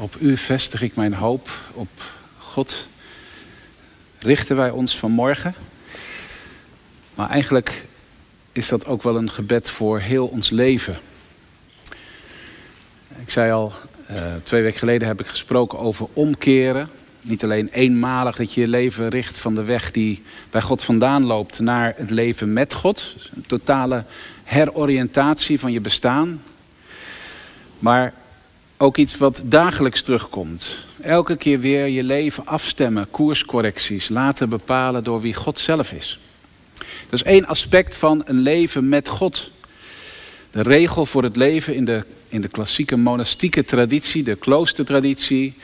Op u vestig ik mijn hoop. Op God richten wij ons vanmorgen. Maar eigenlijk is dat ook wel een gebed voor heel ons leven. Ik zei al, uh, twee weken geleden heb ik gesproken over omkeren. Niet alleen eenmalig dat je je leven richt van de weg die bij God vandaan loopt naar het leven met God. Een totale heroriëntatie van je bestaan. Maar ook iets wat dagelijks terugkomt. Elke keer weer je leven afstemmen, koerscorrecties laten bepalen door wie God zelf is. Dat is één aspect van een leven met God. De regel voor het leven in de, in de klassieke monastieke traditie, de kloostertraditie,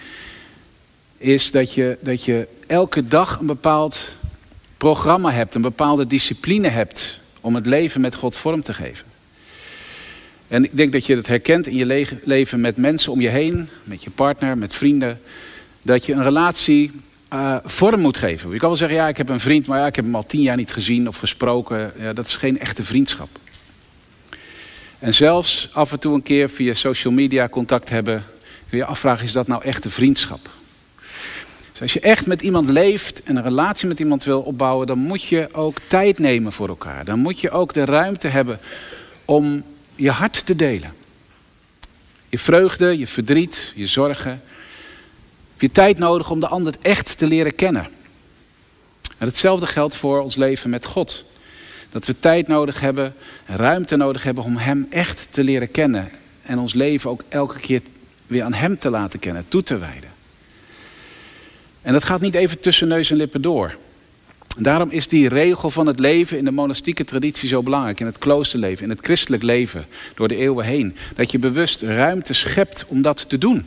is dat je, dat je elke dag een bepaald programma hebt, een bepaalde discipline hebt om het leven met God vorm te geven. En ik denk dat je het herkent in je leven met mensen om je heen, met je partner, met vrienden. Dat je een relatie uh, vorm moet geven. Je kan wel zeggen, ja, ik heb een vriend, maar ja, ik heb hem al tien jaar niet gezien of gesproken. Ja, dat is geen echte vriendschap. En zelfs af en toe een keer via social media contact hebben, kun je afvragen, is dat nou echte vriendschap? Dus als je echt met iemand leeft en een relatie met iemand wil opbouwen, dan moet je ook tijd nemen voor elkaar. Dan moet je ook de ruimte hebben om je hart te delen. Je vreugde, je verdriet, je zorgen. Heb je tijd nodig om de ander echt te leren kennen. En hetzelfde geldt voor ons leven met God. Dat we tijd nodig hebben, ruimte nodig hebben om Hem echt te leren kennen. En ons leven ook elke keer weer aan Hem te laten kennen, toe te wijden. En dat gaat niet even tussen neus en lippen door. Daarom is die regel van het leven in de monastieke traditie zo belangrijk. In het kloosterleven, in het christelijk leven, door de eeuwen heen. Dat je bewust ruimte schept om dat te doen.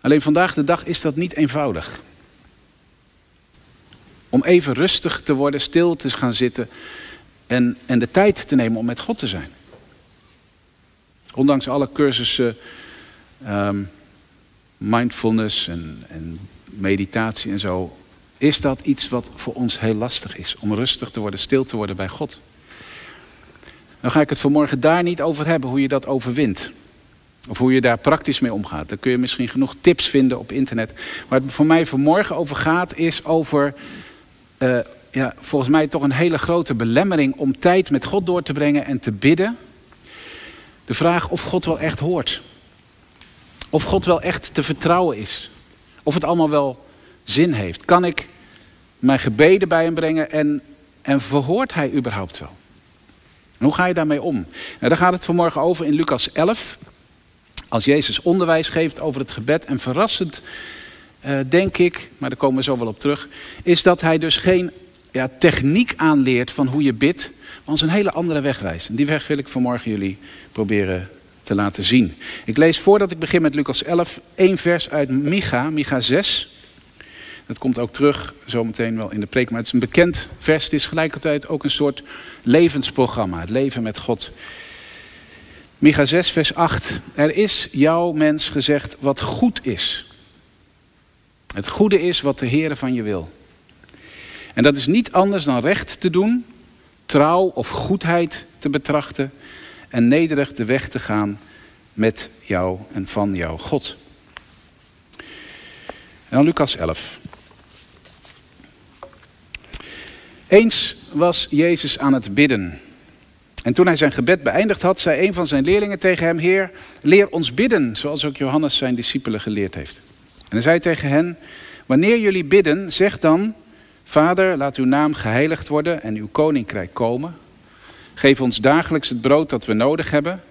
Alleen vandaag de dag is dat niet eenvoudig. Om even rustig te worden, stil te gaan zitten en, en de tijd te nemen om met God te zijn. Ondanks alle cursussen, um, mindfulness en, en meditatie en zo, is dat iets wat voor ons heel lastig is. Om rustig te worden, stil te worden bij God. Dan ga ik het vanmorgen daar niet over hebben, hoe je dat overwint. Of hoe je daar praktisch mee omgaat. Daar kun je misschien genoeg tips vinden op internet. Waar het voor mij vanmorgen over gaat, is over uh, ja, volgens mij toch een hele grote belemmering om tijd met God door te brengen en te bidden. De vraag of God wel echt hoort. Of God wel echt te vertrouwen is. Of het allemaal wel zin heeft. Kan ik mijn gebeden bij hem brengen en, en verhoort hij überhaupt wel? hoe ga je daarmee om? Nou, daar gaat het vanmorgen over in Lucas 11. Als Jezus onderwijs geeft over het gebed. En verrassend, uh, denk ik, maar daar komen we zo wel op terug. Is dat hij dus geen ja, techniek aanleert van hoe je bidt. Maar ons een hele andere weg wijst. En die weg wil ik vanmorgen jullie proberen te laten zien. Ik lees voordat ik begin met Lucas 11 één vers uit Micha, Micha 6. Dat komt ook terug zometeen wel in de preek. Maar het is een bekend vers. Het is gelijkertijd ook een soort levensprogramma. Het leven met God. Micha 6, vers 8. Er is jouw mens gezegd wat goed is. Het goede is wat de Heer van je wil. En dat is niet anders dan recht te doen, trouw of goedheid te betrachten en nederig de weg te gaan met jou en van jouw God. En dan Lucas 11. Eens was Jezus aan het bidden. En toen hij zijn gebed beëindigd had, zei een van zijn leerlingen tegen hem: Heer, leer ons bidden, zoals ook Johannes zijn discipelen geleerd heeft. En hij zei tegen hen: Wanneer jullie bidden, zeg dan: Vader, laat uw naam geheiligd worden en uw koninkrijk komen. Geef ons dagelijks het brood dat we nodig hebben.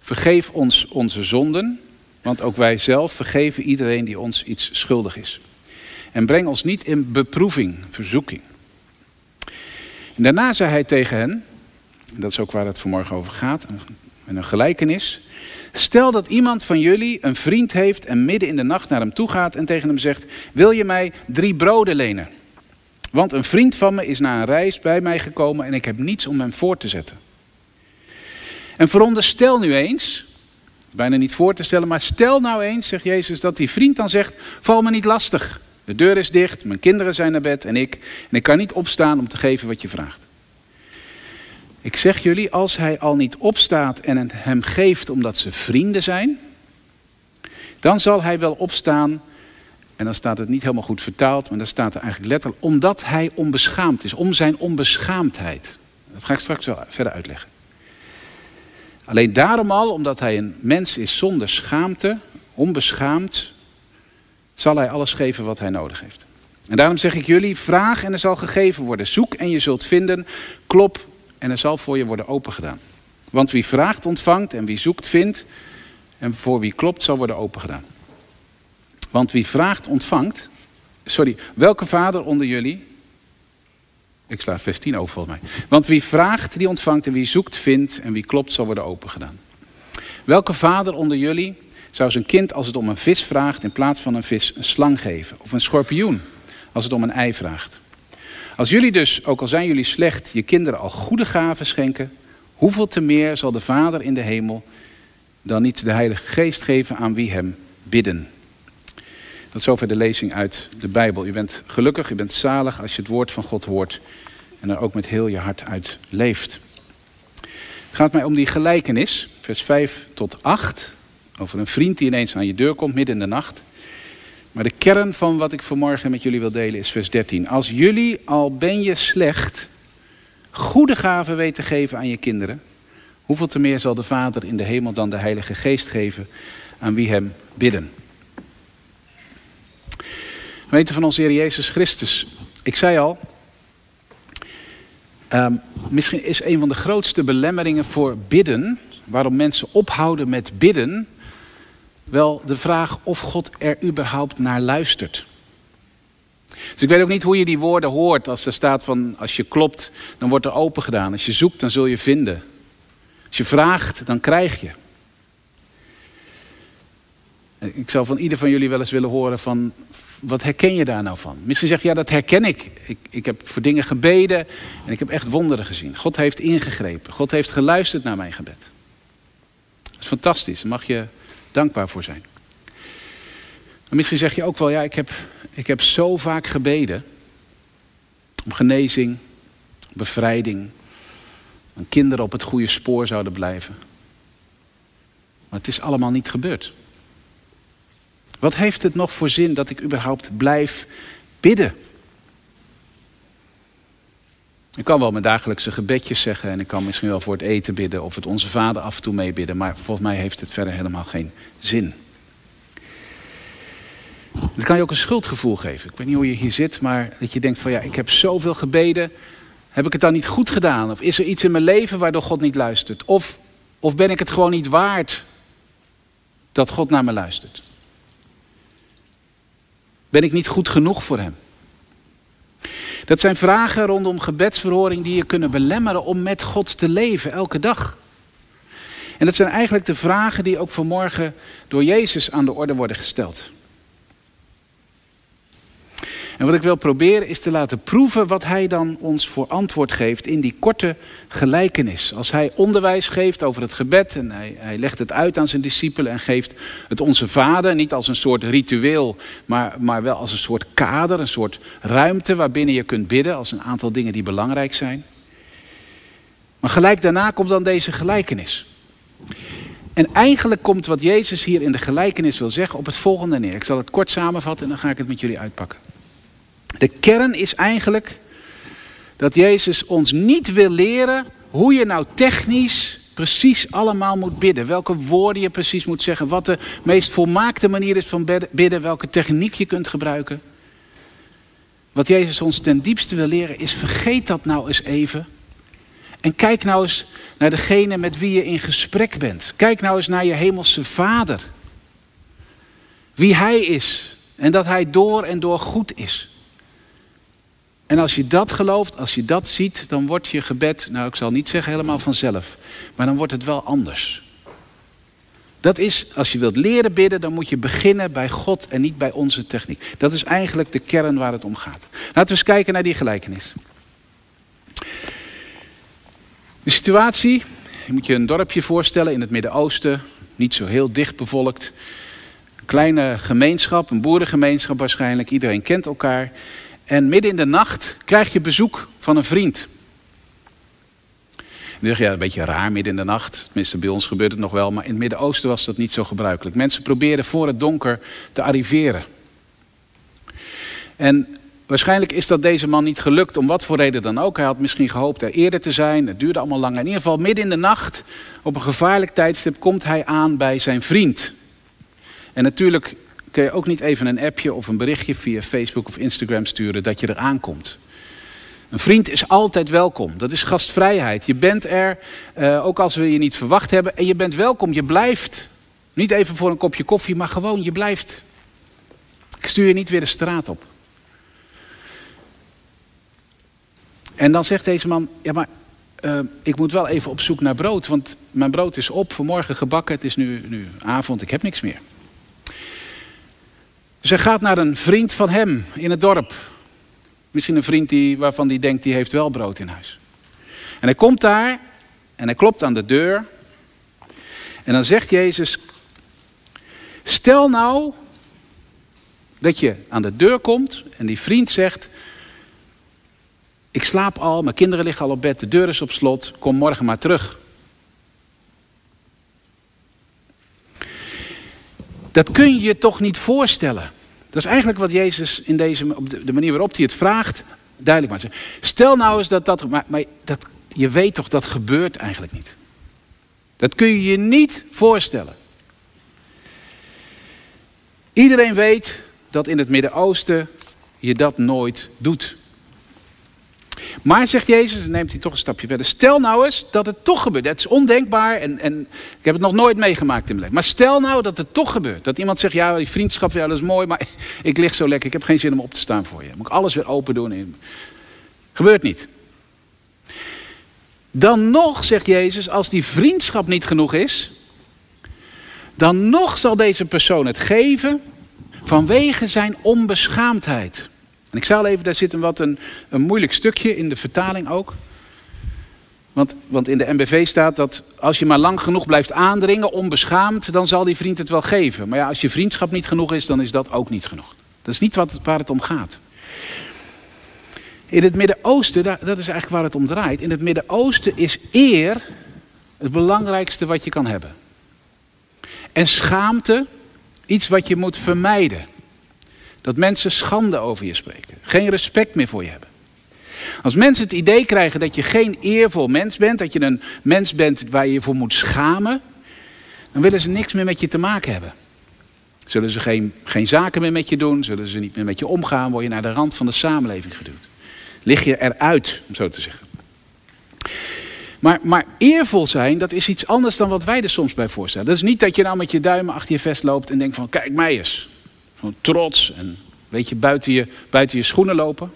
Vergeef ons onze zonden, want ook wij zelf vergeven iedereen die ons iets schuldig is. En breng ons niet in beproeving, verzoeking. En daarna zei hij tegen hen, en dat is ook waar het vanmorgen over gaat, met een gelijkenis. Stel dat iemand van jullie een vriend heeft en midden in de nacht naar hem toe gaat en tegen hem zegt: Wil je mij drie broden lenen? Want een vriend van me is na een reis bij mij gekomen en ik heb niets om hem voor te zetten. En veronderstel nu eens, bijna niet voor te stellen, maar stel nou eens, zegt Jezus, dat die vriend dan zegt: Val me niet lastig. De deur is dicht, mijn kinderen zijn naar bed en ik. En ik kan niet opstaan om te geven wat je vraagt. Ik zeg jullie, als hij al niet opstaat en het hem geeft omdat ze vrienden zijn, Dan zal hij wel opstaan. En dan staat het niet helemaal goed vertaald, maar dan staat er eigenlijk letterlijk omdat hij onbeschaamd is, om zijn onbeschaamdheid. Dat ga ik straks wel verder uitleggen. Alleen daarom al, omdat hij een mens is zonder schaamte, onbeschaamd, zal hij alles geven wat hij nodig heeft. En daarom zeg ik jullie, vraag en er zal gegeven worden. Zoek en je zult vinden. Klop en er zal voor je worden opengedaan. Want wie vraagt ontvangt en wie zoekt vindt. En voor wie klopt zal worden opengedaan. Want wie vraagt ontvangt. Sorry, welke vader onder jullie. Ik sla vers 10 over volgens mij. Want wie vraagt die ontvangt en wie zoekt vindt en wie klopt zal worden opengedaan. Welke vader onder jullie zou zijn kind als het om een vis vraagt in plaats van een vis een slang geven? Of een schorpioen als het om een ei vraagt? Als jullie dus, ook al zijn jullie slecht, je kinderen al goede gaven schenken, hoeveel te meer zal de Vader in de hemel dan niet de Heilige Geest geven aan wie hem bidden? Tot zover de lezing uit de Bijbel. U bent gelukkig, u bent zalig als je het woord van God hoort en er ook met heel je hart uit leeft. Het gaat mij om die gelijkenis, vers 5 tot 8, over een vriend die ineens aan je deur komt midden in de nacht. Maar de kern van wat ik vanmorgen met jullie wil delen is vers 13. Als jullie, al ben je slecht, goede gaven weten geven aan je kinderen, hoeveel te meer zal de Vader in de hemel dan de Heilige Geest geven aan wie hem bidden? Weten van onze Heer Jezus Christus. Ik zei al, um, misschien is een van de grootste belemmeringen voor bidden, waarom mensen ophouden met bidden, wel de vraag of God er überhaupt naar luistert. Dus ik weet ook niet hoe je die woorden hoort als er staat van als je klopt, dan wordt er open gedaan. Als je zoekt, dan zul je vinden. Als je vraagt, dan krijg je. Ik zou van ieder van jullie wel eens willen horen van, wat herken je daar nou van? Misschien zeg je, ja dat herken ik. ik. Ik heb voor dingen gebeden en ik heb echt wonderen gezien. God heeft ingegrepen. God heeft geluisterd naar mijn gebed. Dat is fantastisch. Mag je dankbaar voor zijn. Maar misschien zeg je ook wel, ja, ik heb, ik heb zo vaak gebeden. Om genezing, bevrijding. Dat kinderen op het goede spoor zouden blijven. Maar het is allemaal niet gebeurd. Wat heeft het nog voor zin dat ik überhaupt blijf bidden? Ik kan wel mijn dagelijkse gebedjes zeggen en ik kan misschien wel voor het eten bidden of het onze vader af en toe meebidden, maar volgens mij heeft het verder helemaal geen zin. Het kan je ook een schuldgevoel geven. Ik weet niet hoe je hier zit, maar dat je denkt van ja, ik heb zoveel gebeden, heb ik het dan niet goed gedaan? Of is er iets in mijn leven waardoor God niet luistert? Of, of ben ik het gewoon niet waard dat God naar me luistert? Ben ik niet goed genoeg voor Hem? Dat zijn vragen rondom gebedsverhoring die je kunnen belemmeren om met God te leven elke dag. En dat zijn eigenlijk de vragen die ook vanmorgen door Jezus aan de orde worden gesteld. En wat ik wil proberen is te laten proeven wat hij dan ons voor antwoord geeft in die korte gelijkenis. Als hij onderwijs geeft over het gebed en hij, hij legt het uit aan zijn discipelen en geeft het onze vader, niet als een soort ritueel, maar, maar wel als een soort kader, een soort ruimte waarbinnen je kunt bidden, als een aantal dingen die belangrijk zijn. Maar gelijk daarna komt dan deze gelijkenis. En eigenlijk komt wat Jezus hier in de gelijkenis wil zeggen op het volgende neer. Ik zal het kort samenvatten en dan ga ik het met jullie uitpakken. De kern is eigenlijk dat Jezus ons niet wil leren hoe je nou technisch precies allemaal moet bidden. Welke woorden je precies moet zeggen. Wat de meest volmaakte manier is van bidden. Welke techniek je kunt gebruiken. Wat Jezus ons ten diepste wil leren is vergeet dat nou eens even. En kijk nou eens naar degene met wie je in gesprek bent. Kijk nou eens naar je hemelse vader. Wie hij is. En dat hij door en door goed is. En als je dat gelooft, als je dat ziet, dan wordt je gebed, nou ik zal niet zeggen helemaal vanzelf, maar dan wordt het wel anders. Dat is, als je wilt leren bidden, dan moet je beginnen bij God en niet bij onze techniek. Dat is eigenlijk de kern waar het om gaat. Laten we eens kijken naar die gelijkenis. De situatie, je moet je een dorpje voorstellen in het Midden-Oosten, niet zo heel dicht bevolkt. Een kleine gemeenschap, een boerengemeenschap waarschijnlijk, iedereen kent elkaar. En midden in de nacht krijg je bezoek van een vriend. Dan zeg je, ja, een beetje raar, midden in de nacht. Tenminste, bij ons gebeurt het nog wel. Maar in het Midden-Oosten was dat niet zo gebruikelijk. Mensen probeerden voor het donker te arriveren. En waarschijnlijk is dat deze man niet gelukt, om wat voor reden dan ook. Hij had misschien gehoopt er eerder te zijn. Het duurde allemaal lang. In ieder geval, midden in de nacht, op een gevaarlijk tijdstip, komt hij aan bij zijn vriend. En natuurlijk kun je ook niet even een appje of een berichtje via Facebook of Instagram sturen dat je er aankomt. Een vriend is altijd welkom. Dat is gastvrijheid. Je bent er, uh, ook als we je niet verwacht hebben. En je bent welkom. Je blijft. Niet even voor een kopje koffie, maar gewoon, je blijft. Ik stuur je niet weer de straat op. En dan zegt deze man: Ja, maar uh, ik moet wel even op zoek naar brood. Want mijn brood is op, vanmorgen gebakken. Het is nu, nu avond, ik heb niks meer. Hij gaat naar een vriend van hem in het dorp. Misschien een vriend die, waarvan hij denkt, die heeft wel brood in huis. En hij komt daar en hij klopt aan de deur. En dan zegt Jezus, stel nou dat je aan de deur komt en die vriend zegt, ik slaap al, mijn kinderen liggen al op bed, de deur is op slot, kom morgen maar terug. Dat kun je toch niet voorstellen. Dat is eigenlijk wat Jezus in deze, op de manier waarop hij het vraagt, duidelijk maakt. Stel nou eens dat dat, maar, maar dat, je weet toch dat gebeurt eigenlijk niet. Dat kun je je niet voorstellen. Iedereen weet dat in het Midden-Oosten je dat nooit doet. Maar, zegt Jezus, neemt hij toch een stapje verder. Stel nou eens dat het toch gebeurt. Het is ondenkbaar en, en ik heb het nog nooit meegemaakt in mijn leven. Maar stel nou dat het toch gebeurt. Dat iemand zegt, ja, die vriendschap, ja, dat is mooi, maar ik lig zo lekker. Ik heb geen zin om op te staan voor je. Moet ik alles weer open doen? Gebeurt niet. Dan nog, zegt Jezus, als die vriendschap niet genoeg is, dan nog zal deze persoon het geven vanwege zijn onbeschaamdheid. En ik zal even, daar zit een wat een, een moeilijk stukje in de vertaling ook. Want, want in de MBV staat dat als je maar lang genoeg blijft aandringen, onbeschaamd, dan zal die vriend het wel geven. Maar ja, als je vriendschap niet genoeg is, dan is dat ook niet genoeg. Dat is niet wat, waar het om gaat. In het Midden-Oosten, dat is eigenlijk waar het om draait. In het Midden-Oosten is eer het belangrijkste wat je kan hebben. En schaamte iets wat je moet vermijden. Dat mensen schande over je spreken. Geen respect meer voor je hebben. Als mensen het idee krijgen dat je geen eervol mens bent, dat je een mens bent waar je je voor moet schamen, dan willen ze niks meer met je te maken hebben. Zullen ze geen, geen zaken meer met je doen, zullen ze niet meer met je omgaan, word je naar de rand van de samenleving geduwd. Lig je eruit, om zo te zeggen. Maar, maar eervol zijn, dat is iets anders dan wat wij er soms bij voorstellen. Dat is niet dat je nou met je duimen achter je vest loopt en denkt van, kijk mij eens. Trots en weet je, buiten je, buiten je schoenen lopen.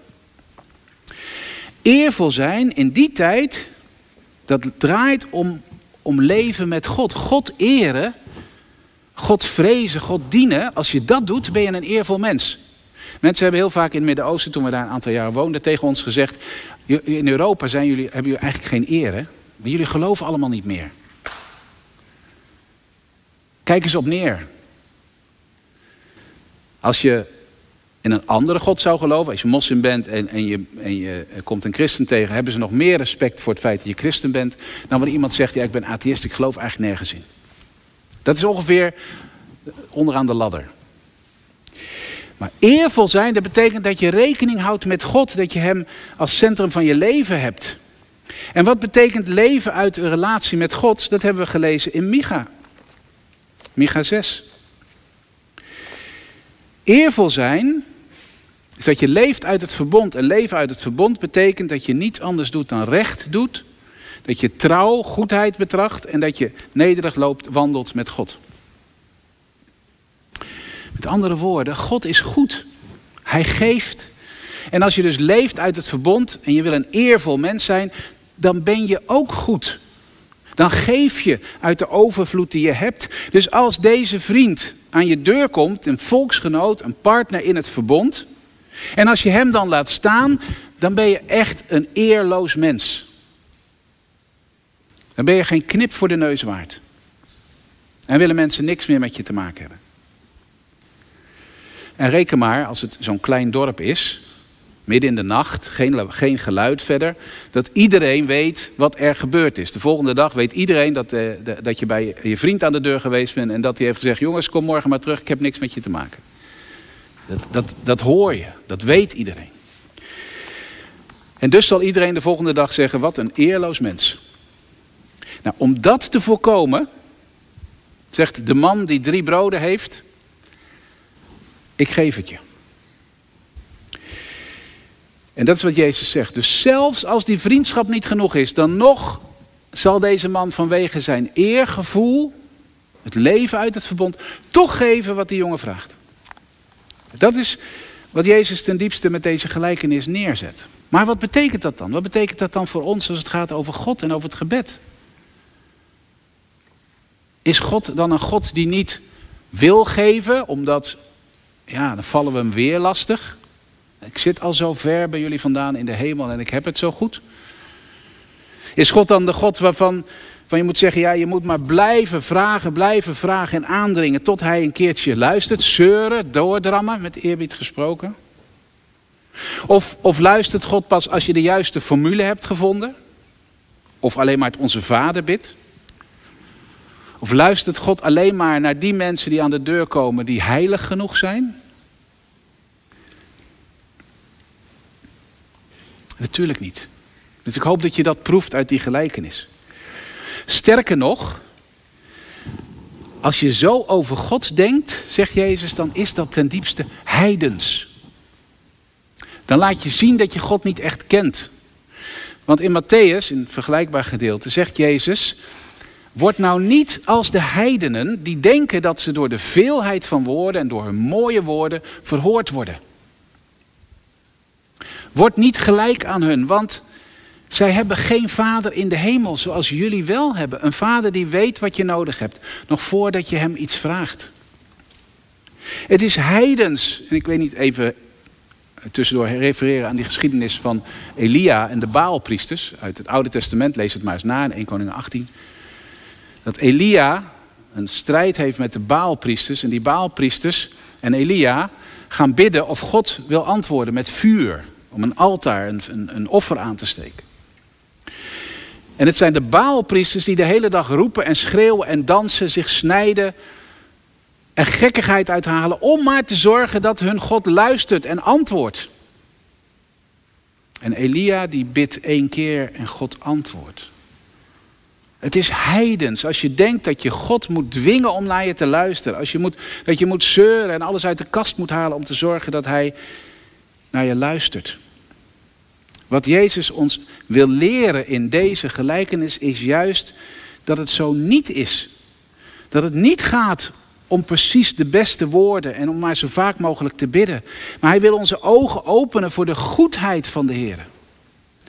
Eervol zijn in die tijd, dat draait om, om leven met God. God eren, God vrezen, God dienen. Als je dat doet, ben je een eervol mens. Mensen hebben heel vaak in het Midden-Oosten, toen we daar een aantal jaren woonden, tegen ons gezegd: In Europa zijn jullie, hebben jullie eigenlijk geen eer? Maar jullie geloven allemaal niet meer. Kijk eens op neer. Als je in een andere God zou geloven, als je moslim bent en, en, je, en je komt een christen tegen, hebben ze nog meer respect voor het feit dat je christen bent, dan wanneer iemand zegt, ja ik ben atheïst, ik geloof eigenlijk nergens in. Dat is ongeveer onderaan de ladder. Maar eervol zijn, dat betekent dat je rekening houdt met God, dat je Hem als centrum van je leven hebt. En wat betekent leven uit een relatie met God? Dat hebben we gelezen in Micha. Micha 6. Eervol zijn is dat je leeft uit het verbond. En leven uit het verbond betekent dat je niets anders doet dan recht doet. Dat je trouw, goedheid betracht en dat je nederig loopt, wandelt met God. Met andere woorden, God is goed. Hij geeft. En als je dus leeft uit het verbond en je wil een eervol mens zijn, dan ben je ook goed. Dan geef je uit de overvloed die je hebt. Dus als deze vriend aan je deur komt, een volksgenoot, een partner in het verbond. En als je hem dan laat staan, dan ben je echt een eerloos mens. Dan ben je geen knip voor de neus waard. En willen mensen niks meer met je te maken hebben. En reken maar, als het zo'n klein dorp is, midden in de nacht, geen, geen geluid verder, dat iedereen weet wat er gebeurd is. De volgende dag weet iedereen dat, eh, dat je bij je vriend aan de deur geweest bent en dat hij heeft gezegd, jongens, kom morgen maar terug, ik heb niks met je te maken. Dat, dat, dat hoor je, dat weet iedereen. En dus zal iedereen de volgende dag zeggen, wat een eerloos mens. Nou, om dat te voorkomen, zegt de man die drie broden heeft, ik geef het je. En dat is wat Jezus zegt. Dus zelfs als die vriendschap niet genoeg is, dan nog zal deze man vanwege zijn eergevoel, het leven uit het verbond, toch geven wat die jongen vraagt. Dat is wat Jezus ten diepste met deze gelijkenis neerzet. Maar wat betekent dat dan? Wat betekent dat dan voor ons als het gaat over God en over het gebed? Is God dan een God die niet wil geven, omdat, ja, dan vallen we hem weer lastig? Ik zit al zo ver bij jullie vandaan in de hemel en ik heb het zo goed. Is God dan de God waarvan van je moet zeggen, ja, je moet maar blijven vragen, blijven vragen en aandringen tot hij een keertje luistert, zeuren, doordrammen, met eerbied gesproken? Of, of luistert God pas als je de juiste formule hebt gevonden? Of alleen maar het onze vader bidt? Of luistert God alleen maar naar die mensen die aan de deur komen die heilig genoeg zijn? Natuurlijk niet. Dus ik hoop dat je dat proeft uit die gelijkenis. Sterker nog, als je zo over God denkt, zegt Jezus, dan is dat ten diepste heidens. Dan laat je zien dat je God niet echt kent. Want in Matthäus, in een vergelijkbaar gedeelte, zegt Jezus: Word nou niet als de heidenen die denken dat ze door de veelheid van woorden en door hun mooie woorden verhoord worden. Word niet gelijk aan hun, want zij hebben geen vader in de hemel zoals jullie wel hebben. Een vader die weet wat je nodig hebt, nog voordat je hem iets vraagt. Het is heidens, en ik weet niet even tussendoor refereren aan die geschiedenis van Elia en de Baalpriesters. Uit het Oude Testament, lees het maar eens na in 1 Koning 18. Dat Elia een strijd heeft met de Baalpriesters. En die Baalpriesters en Elia gaan bidden of God wil antwoorden met vuur. Om een altaar, een, een, een offer aan te steken. En het zijn de Baalpriesters die de hele dag roepen en schreeuwen en dansen, zich snijden en gekkigheid uithalen om maar te zorgen dat hun God luistert en antwoordt. En Elia die bidt één keer en God antwoordt. Het is heidens als je denkt dat je God moet dwingen om naar je te luisteren. Als je moet, dat je moet zeuren en alles uit de kast moet halen om te zorgen dat hij naar je luistert. Wat Jezus ons wil leren in deze gelijkenis is juist dat het zo niet is. Dat het niet gaat om precies de beste woorden en om maar zo vaak mogelijk te bidden. Maar hij wil onze ogen openen voor de goedheid van de Heer.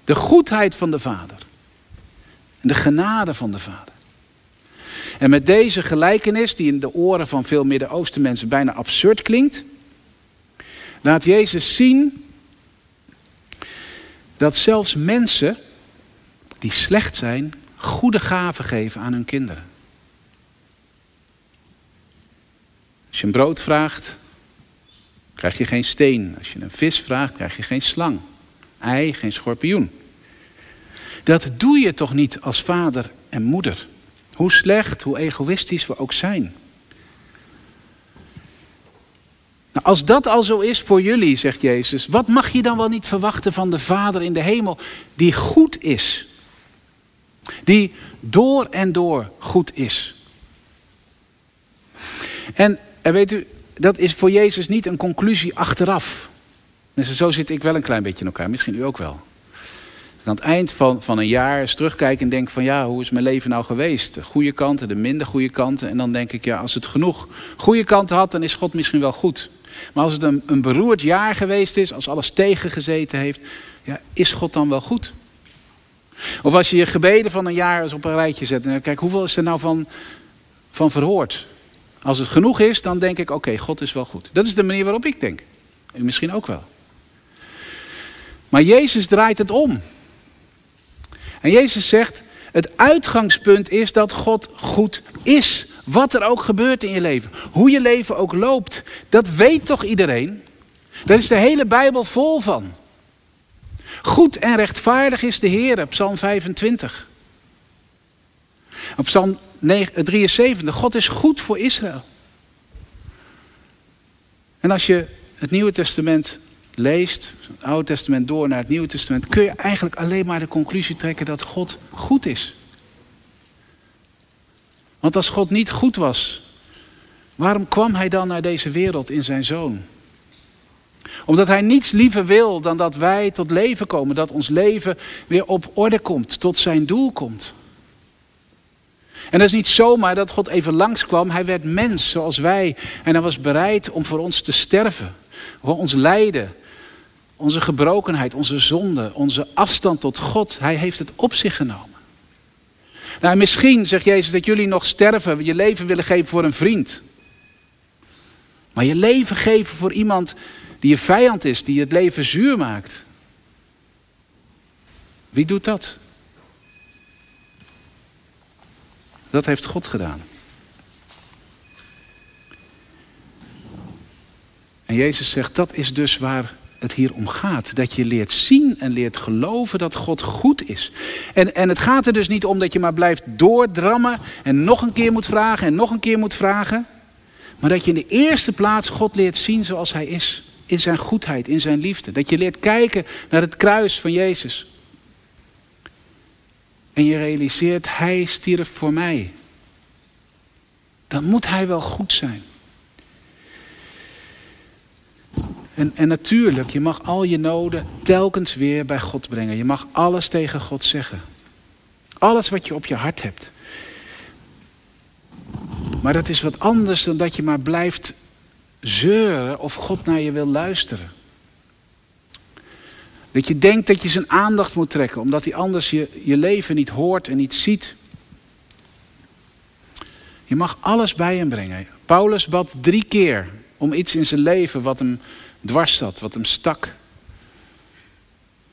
De goedheid van de Vader. En de genade van de Vader. En met deze gelijkenis, die in de oren van veel Midden-Oosten mensen bijna absurd klinkt, laat Jezus zien dat zelfs mensen die slecht zijn, goede gaven geven aan hun kinderen. Als je een brood vraagt, krijg je geen steen. Als je een vis vraagt, krijg je geen slang. Ei, geen schorpioen. Dat doe je toch niet als vader en moeder? Hoe slecht, hoe egoïstisch we ook zijn. Nou, als dat al zo is voor jullie, zegt Jezus, wat mag je dan wel niet verwachten van de Vader in de hemel, die goed is? Die door en door goed is. En, en weet u, dat is voor Jezus niet een conclusie achteraf. Dus zo zit ik wel een klein beetje in elkaar, misschien u ook wel. Aan het eind van, van een jaar eens terugkijken en denk van ja, hoe is mijn leven nou geweest? De goede kanten, de minder goede kanten. En dan denk ik, ja, als het genoeg goede kanten had, dan is God misschien wel goed. Maar als het een, beroerd jaar geweest is, als alles tegengezeten heeft, ja, is God dan wel goed? Of als je je gebeden van een jaar eens op een rijtje zet en kijk, hoeveel is er nou van, van verhoord? Als het genoeg is, dan denk ik, oké, God is wel goed. Dat is de manier waarop ik denk. En misschien ook wel. Maar Jezus draait het om. En Jezus zegt, het uitgangspunt is dat God goed is. Wat er ook gebeurt in je leven. Hoe je leven ook loopt. Dat weet toch iedereen? Daar is de hele Bijbel vol van. Goed en rechtvaardig is de Heer, Psalm 25. Op Psalm 73, God is goed voor Israël. En als je het Nieuwe Testament leest, het Oude Testament door naar het Nieuwe Testament, kun je eigenlijk alleen maar de conclusie trekken dat God goed is. Want als God niet goed was, waarom kwam Hij dan naar deze wereld in zijn zoon? Omdat Hij niets liever wil dan dat wij tot leven komen, dat ons leven weer op orde komt, tot zijn doel komt. En dat is niet zomaar dat God even langskwam. Hij werd mens zoals wij. En hij was bereid om voor ons te sterven. Voor ons lijden. Onze gebrokenheid, onze zonde, onze afstand tot God. Hij heeft het op zich genomen. Nou, misschien zegt Jezus dat jullie nog sterven, je leven willen geven voor een vriend. Maar je leven geven voor iemand die je vijand is, die het leven zuur maakt. Wie doet dat? Dat heeft God gedaan. En Jezus zegt, dat is dus waar het hier om gaat. Dat je leert zien en leert geloven dat God goed is. En, en het gaat er dus niet om dat je maar blijft doordrammen en nog een keer moet vragen en nog een keer moet vragen. Maar dat je in de eerste plaats God leert zien zoals Hij is. In zijn goedheid, in zijn liefde. Dat je leert kijken naar het kruis van Jezus. En je realiseert, Hij stierf voor mij. Dan moet Hij wel goed zijn. En, en natuurlijk, je mag al je noden telkens weer bij God brengen. Je mag alles tegen God zeggen. Alles wat je op je hart hebt. Maar dat is wat anders dan dat je maar blijft zeuren of God naar je wil luisteren. Dat je denkt dat je zijn aandacht moet trekken, omdat hij anders je, je leven niet hoort en niet ziet. Je mag alles bij hem brengen. Paulus bad drie keer om iets in zijn leven wat hem dwars zat, wat hem stak.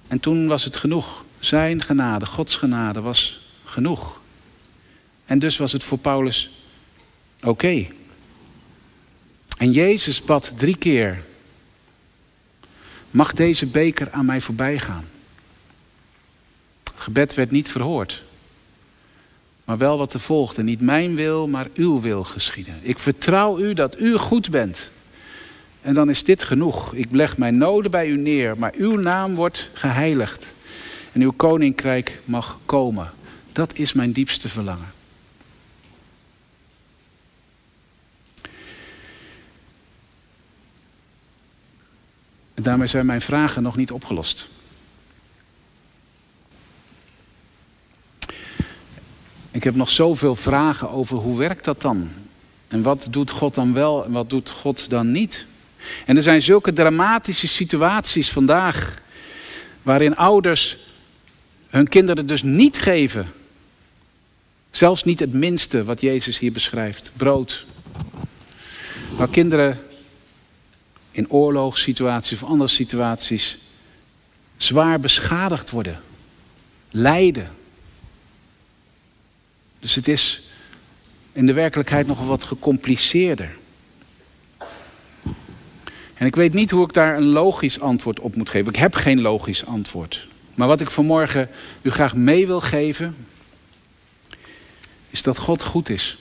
En toen was het genoeg. Zijn genade, Gods genade was genoeg. En dus was het voor Paulus oké. En Jezus bad drie keer. Mag deze beker aan mij voorbij gaan? Gebed werd niet verhoord. Maar wel wat er volgde. Niet mijn wil, maar uw wil geschieden. Ik vertrouw u dat u goed bent. En dan is dit genoeg. Ik leg mijn noden bij u neer, maar uw naam wordt geheiligd. En uw koninkrijk mag komen. Dat is mijn diepste verlangen. En daarmee zijn mijn vragen nog niet opgelost. Ik heb nog zoveel vragen over hoe werkt dat dan? En wat doet God dan wel en wat doet God dan niet? En er zijn zulke dramatische situaties vandaag waarin ouders hun kinderen dus niet geven. Zelfs niet het minste wat Jezus hier beschrijft, brood. Waar kinderen in oorlogssituaties of andere situaties zwaar beschadigd worden, lijden. Dus het is in de werkelijkheid nog wat gecompliceerder. En ik weet niet hoe ik daar een logisch antwoord op moet geven. Ik heb geen logisch antwoord. Maar wat ik vanmorgen u graag mee wil geven, is dat God goed is.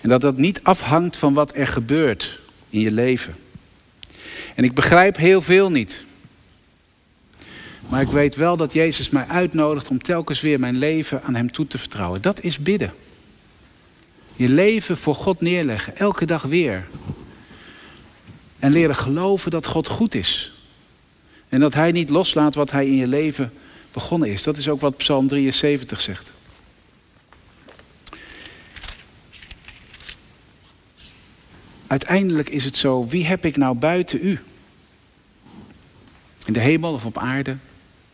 En dat dat niet afhangt van wat er gebeurt in je leven. En ik begrijp heel veel niet. Maar ik weet wel dat Jezus mij uitnodigt om telkens weer mijn leven aan Hem toe te vertrouwen. Dat is bidden. Je leven voor God neerleggen, elke dag weer. En leren geloven dat God goed is. En dat Hij niet loslaat wat Hij in je leven begonnen is. Dat is ook wat Psalm 73 zegt. Uiteindelijk is het zo, wie heb ik nou buiten u? In de hemel of op aarde?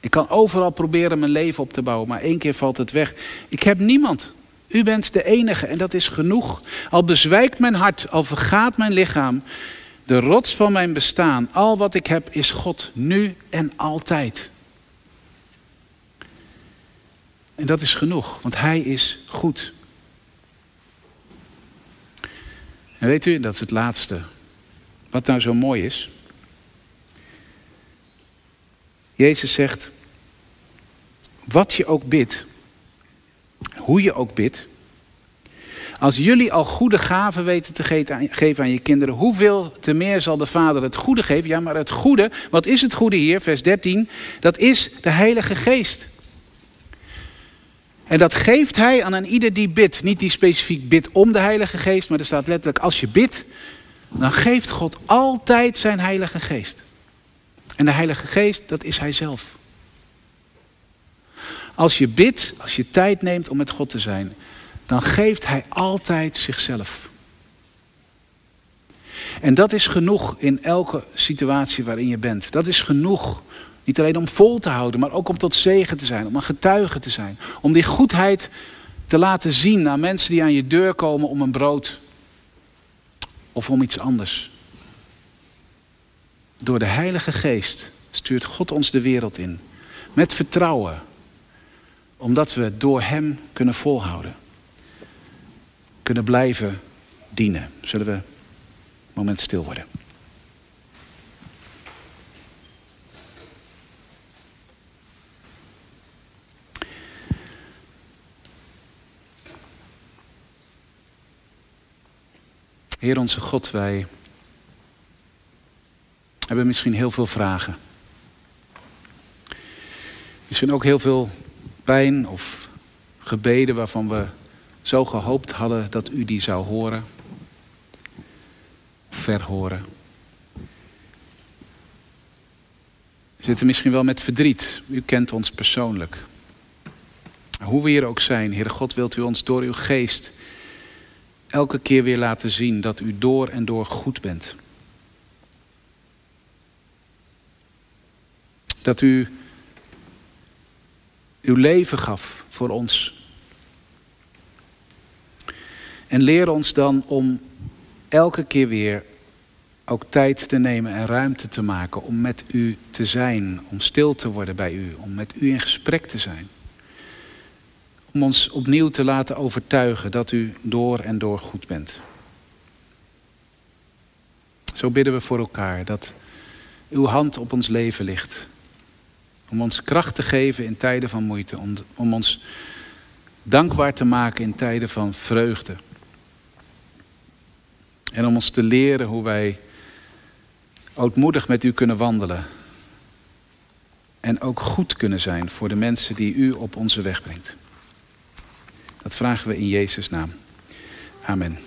Ik kan overal proberen mijn leven op te bouwen, maar één keer valt het weg. Ik heb niemand. U bent de enige en dat is genoeg. Al bezwijkt mijn hart, al vergaat mijn lichaam, de rots van mijn bestaan, al wat ik heb, is God, nu en altijd. En dat is genoeg, want Hij is goed. En weet u, dat is het laatste. Wat nou zo mooi is. Jezus zegt, wat je ook bidt, hoe je ook bidt, als jullie al goede gaven weten te geven aan je kinderen, hoeveel te meer zal de Vader het goede geven? Ja, maar het goede, wat is het goede hier? Vers 13, dat is de Heilige Geest. En dat geeft hij aan een ieder die bidt. Niet die specifiek bidt om de Heilige Geest, maar er staat letterlijk: als je bidt, dan geeft God altijd zijn Heilige Geest. En de Heilige Geest, dat is Hij zelf. Als je bidt, als je tijd neemt om met God te zijn, dan geeft Hij altijd zichzelf. En dat is genoeg in elke situatie waarin je bent. Dat is genoeg. Niet alleen om vol te houden, maar ook om tot zegen te zijn, om een getuige te zijn. Om die goedheid te laten zien aan mensen die aan je deur komen om een brood of om iets anders. Door de Heilige Geest stuurt God ons de wereld in. Met vertrouwen. Omdat we door Hem kunnen volhouden. Kunnen blijven dienen. Zullen we een moment stil worden. Heer onze God, wij hebben misschien heel veel vragen. Misschien ook heel veel pijn of gebeden waarvan we zo gehoopt hadden dat u die zou horen. Verhoren. We zitten misschien wel met verdriet. U kent ons persoonlijk. Hoe we hier ook zijn, Heere God, wilt u ons door uw geest elke keer weer laten zien dat u door en door goed bent. Dat u uw leven gaf voor ons. En leer ons dan om elke keer weer ook tijd te nemen en ruimte te maken om met u te zijn, om stil te worden bij u, om met u in gesprek te zijn. Om ons opnieuw te laten overtuigen dat u door en door goed bent. Zo bidden we voor elkaar dat uw hand op ons leven ligt. Om ons kracht te geven in tijden van moeite. Om, om ons dankbaar te maken in tijden van vreugde. En om ons te leren hoe wij ootmoedig met u kunnen wandelen. En ook goed kunnen zijn voor de mensen die u op onze weg brengt. Dat vragen we in Jezus' naam. Amen.